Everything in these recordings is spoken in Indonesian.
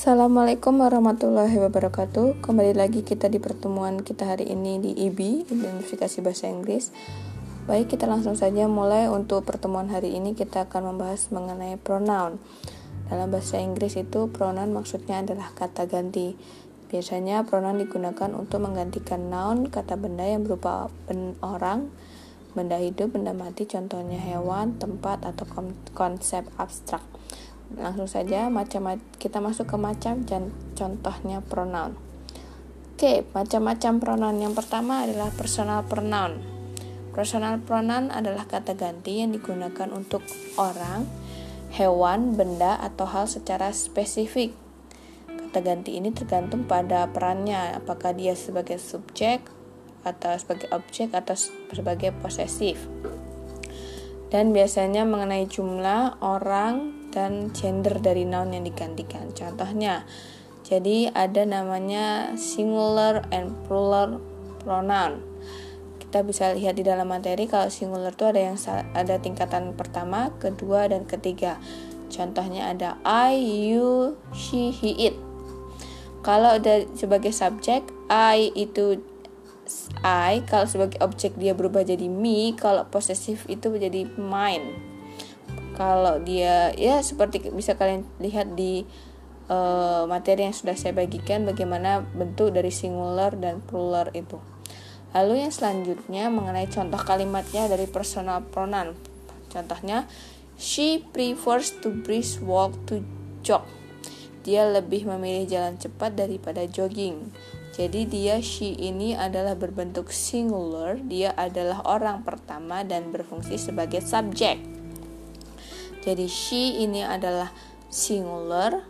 Assalamualaikum warahmatullahi wabarakatuh. Kembali lagi kita di pertemuan kita hari ini di IB Identifikasi Bahasa Inggris. Baik kita langsung saja mulai. Untuk pertemuan hari ini kita akan membahas mengenai pronoun. Dalam bahasa Inggris itu pronoun maksudnya adalah kata ganti. Biasanya pronoun digunakan untuk menggantikan noun kata benda yang berupa ben orang Benda hidup, benda mati, contohnya hewan, tempat, atau konsep abstrak langsung saja macam kita masuk ke macam dan contohnya pronoun. Oke, macam-macam pronoun. Yang pertama adalah personal pronoun. Personal pronoun adalah kata ganti yang digunakan untuk orang, hewan, benda, atau hal secara spesifik. Kata ganti ini tergantung pada perannya, apakah dia sebagai subjek atau sebagai objek atau sebagai posesif. Dan biasanya mengenai jumlah orang, dan gender dari noun yang digantikan. Contohnya, jadi ada namanya singular and plural pronoun. Kita bisa lihat di dalam materi kalau singular itu ada yang ada tingkatan pertama, kedua dan ketiga. Contohnya ada I, you, she, he, it. Kalau ada sebagai subjek, I itu I, kalau sebagai objek dia berubah jadi me, kalau posesif itu menjadi mine kalau dia ya seperti bisa kalian lihat di uh, materi yang sudah saya bagikan bagaimana bentuk dari singular dan plural itu. Lalu yang selanjutnya mengenai contoh kalimatnya dari personal pronoun. Contohnya she prefers to brisk walk to jog. Dia lebih memilih jalan cepat daripada jogging. Jadi dia she ini adalah berbentuk singular, dia adalah orang pertama dan berfungsi sebagai subjek. Jadi she ini adalah singular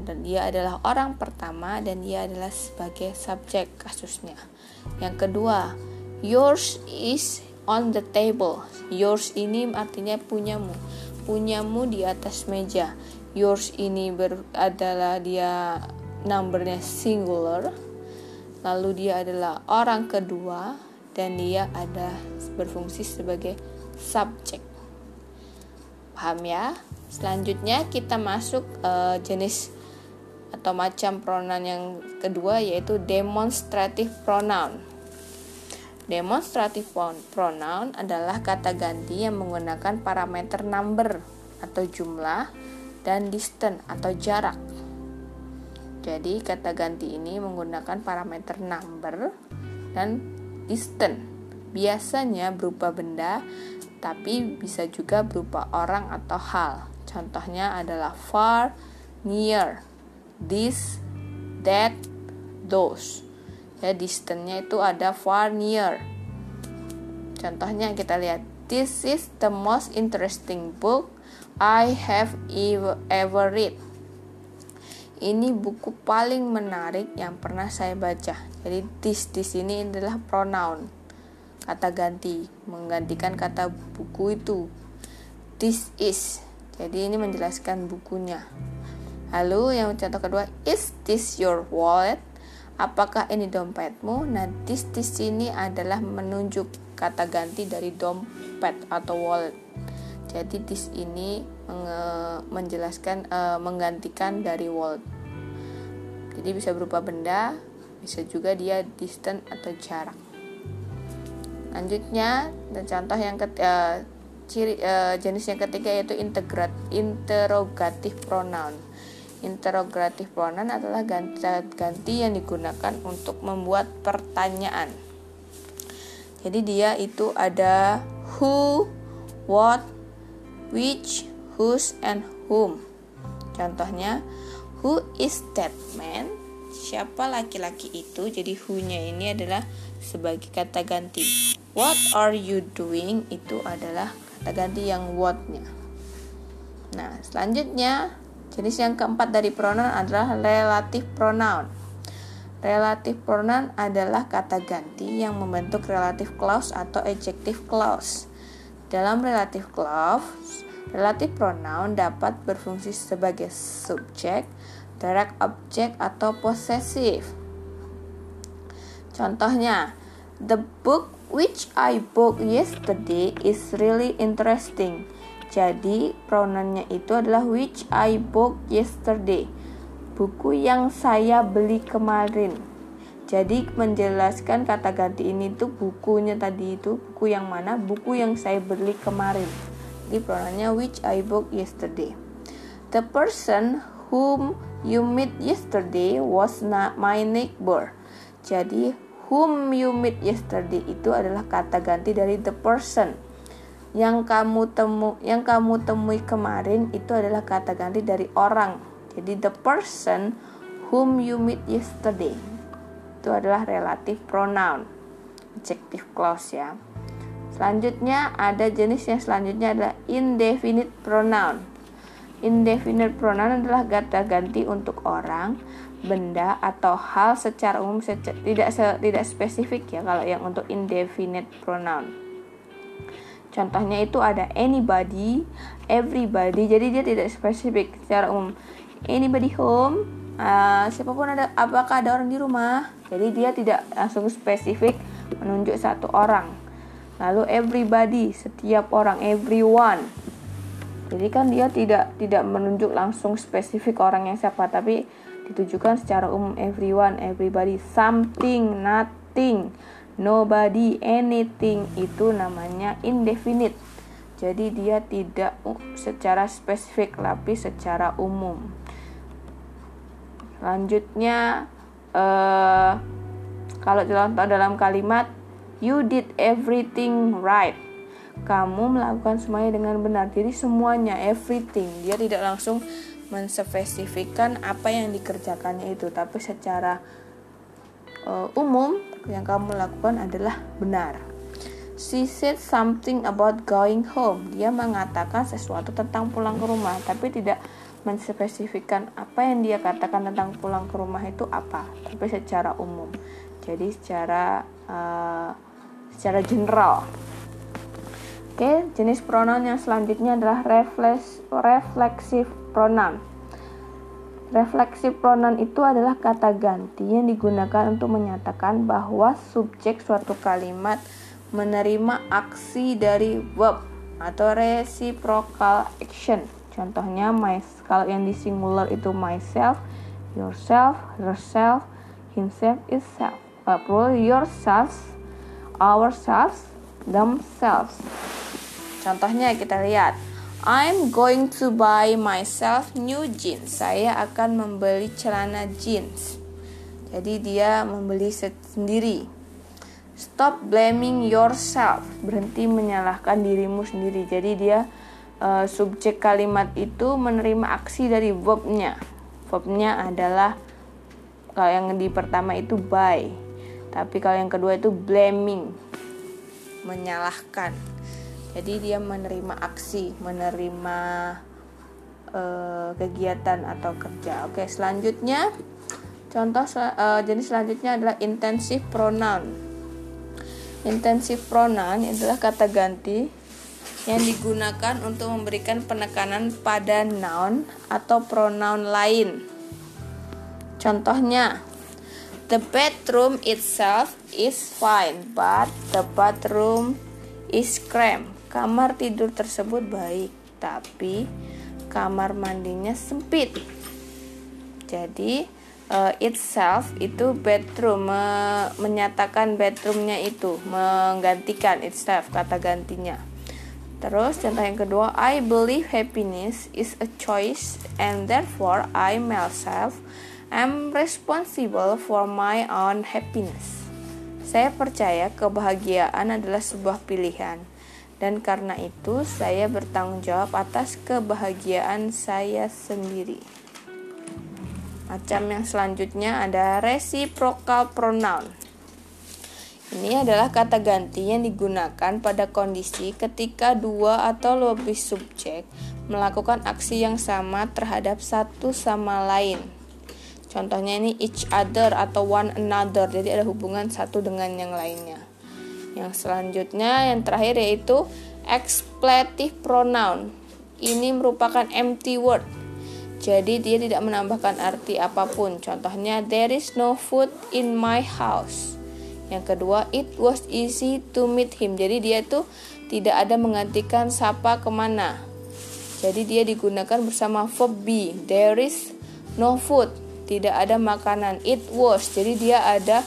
dan dia adalah orang pertama dan dia adalah sebagai subjek kasusnya. Yang kedua, yours is on the table. Yours ini artinya punyamu. Punyamu di atas meja. Yours ini ber, adalah dia numbernya singular. Lalu dia adalah orang kedua dan dia ada berfungsi sebagai subjek paham ya. Selanjutnya kita masuk uh, jenis atau macam pronoun yang kedua yaitu demonstrative pronoun. Demonstrative pronoun adalah kata ganti yang menggunakan parameter number atau jumlah dan distance atau jarak. Jadi kata ganti ini menggunakan parameter number dan distance. Biasanya berupa benda tapi bisa juga berupa orang atau hal. Contohnya adalah far, near, this, that, those. Ya, distance-nya itu ada far, near. Contohnya kita lihat, this is the most interesting book I have ever read. Ini buku paling menarik yang pernah saya baca. Jadi this di sini adalah pronoun kata ganti menggantikan kata buku itu. This is. Jadi ini menjelaskan bukunya. Lalu yang contoh kedua is this your wallet? Apakah ini dompetmu? Nah this di sini adalah menunjuk kata ganti dari dompet atau wallet. Jadi this ini menjelaskan uh, menggantikan dari wallet. Jadi bisa berupa benda bisa juga dia distance atau jarak Selanjutnya, dan contoh yang ketiga, uh, ciri uh, jenis yang ketiga yaitu integrat interrogatif pronoun. Interrogatif pronoun adalah ganti, ganti yang digunakan untuk membuat pertanyaan. Jadi dia itu ada who, what, which, whose, and whom. Contohnya, who is that man? Siapa laki-laki itu? Jadi who-nya ini adalah sebagai kata ganti. What are you doing itu adalah kata ganti yang what-nya. Nah, selanjutnya jenis yang keempat dari pronoun adalah relative pronoun. Relative pronoun adalah kata ganti yang membentuk relative clause atau adjective clause. Dalam relative clause, relative pronoun dapat berfungsi sebagai subjek, direct object atau possessive. Contohnya, the book which I bought yesterday is really interesting. Jadi pronounnya itu adalah which I bought yesterday. buku yang saya beli kemarin. Jadi menjelaskan kata ganti ini tuh bukunya tadi itu buku yang mana? Buku yang saya beli kemarin. Jadi pronounnya which I bought yesterday. The person whom you meet yesterday was not my neighbor. Jadi whom you meet yesterday itu adalah kata ganti dari the person. Yang kamu temu yang kamu temui kemarin itu adalah kata ganti dari orang. Jadi the person whom you meet yesterday itu adalah relative pronoun adjective clause ya selanjutnya ada jenis yang selanjutnya adalah indefinite pronoun indefinite pronoun adalah kata ganti untuk orang benda atau hal secara umum secara, tidak tidak spesifik ya kalau yang untuk indefinite pronoun. Contohnya itu ada anybody everybody. Jadi dia tidak spesifik secara umum. Anybody home uh, siapa pun ada apakah ada orang di rumah? Jadi dia tidak langsung spesifik menunjuk satu orang. Lalu everybody setiap orang everyone jadi kan dia tidak tidak menunjuk langsung spesifik orang yang siapa tapi ditujukan secara umum everyone everybody something nothing nobody anything itu namanya indefinite jadi dia tidak secara spesifik tapi secara umum Selanjutnya uh, kalau contoh dalam kalimat you did everything right. Kamu melakukan semuanya dengan benar. Jadi semuanya everything. Dia tidak langsung menspesifikkan apa yang dikerjakannya itu, tapi secara uh, umum yang kamu lakukan adalah benar. She said something about going home. Dia mengatakan sesuatu tentang pulang ke rumah, tapi tidak menspesifikkan apa yang dia katakan tentang pulang ke rumah itu apa, tapi secara umum. Jadi secara uh, secara general. Oke, jenis pronoun yang selanjutnya adalah reflex, reflexive pronoun. Reflexive pronoun itu adalah kata ganti yang digunakan untuk menyatakan bahwa subjek suatu kalimat menerima aksi dari verb atau reciprocal action. Contohnya my kalau yang di singular itu myself, yourself, herself, himself, itself. Uh, plural yourselves, ourselves, themselves. Contohnya kita lihat. I'm going to buy myself new jeans. Saya akan membeli celana jeans. Jadi dia membeli sendiri. Stop blaming yourself. Berhenti menyalahkan dirimu sendiri. Jadi dia uh, subjek kalimat itu menerima aksi dari verbnya. Verbnya adalah kalau yang di pertama itu by, tapi kalau yang kedua itu blaming, menyalahkan. Jadi dia menerima aksi, menerima uh, kegiatan atau kerja. Oke, selanjutnya contoh uh, jenis selanjutnya adalah intensive pronoun. Intensive pronoun adalah kata ganti yang digunakan untuk memberikan penekanan pada noun atau pronoun lain. Contohnya, the bedroom itself is fine, but the bathroom is cramped. Kamar tidur tersebut baik, tapi kamar mandinya sempit. Jadi, uh, itself itu bedroom me menyatakan bedroomnya itu menggantikan itself kata gantinya Terus contoh yang kedua, I believe happiness is a choice and therefore I myself am responsible for my own happiness. Saya percaya kebahagiaan adalah sebuah pilihan dan karena itu saya bertanggung jawab atas kebahagiaan saya sendiri. Macam yang selanjutnya ada reciprocal pronoun. Ini adalah kata ganti yang digunakan pada kondisi ketika dua atau lebih subjek melakukan aksi yang sama terhadap satu sama lain. Contohnya ini each other atau one another, jadi ada hubungan satu dengan yang lainnya. Yang selanjutnya, yang terakhir yaitu expletive pronoun. Ini merupakan empty word, jadi dia tidak menambahkan arti apa pun. Contohnya, there is no food in my house. Yang kedua, it was easy to meet him. Jadi dia tuh tidak ada menggantikan sapa ke mana. Jadi dia digunakan bersama verb be. There is no food. tidak ada makanan it was jadi dia ada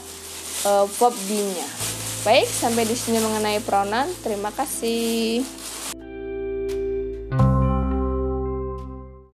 uh, verb be-nya baik sampai di sini mengenai pronoun terima kasih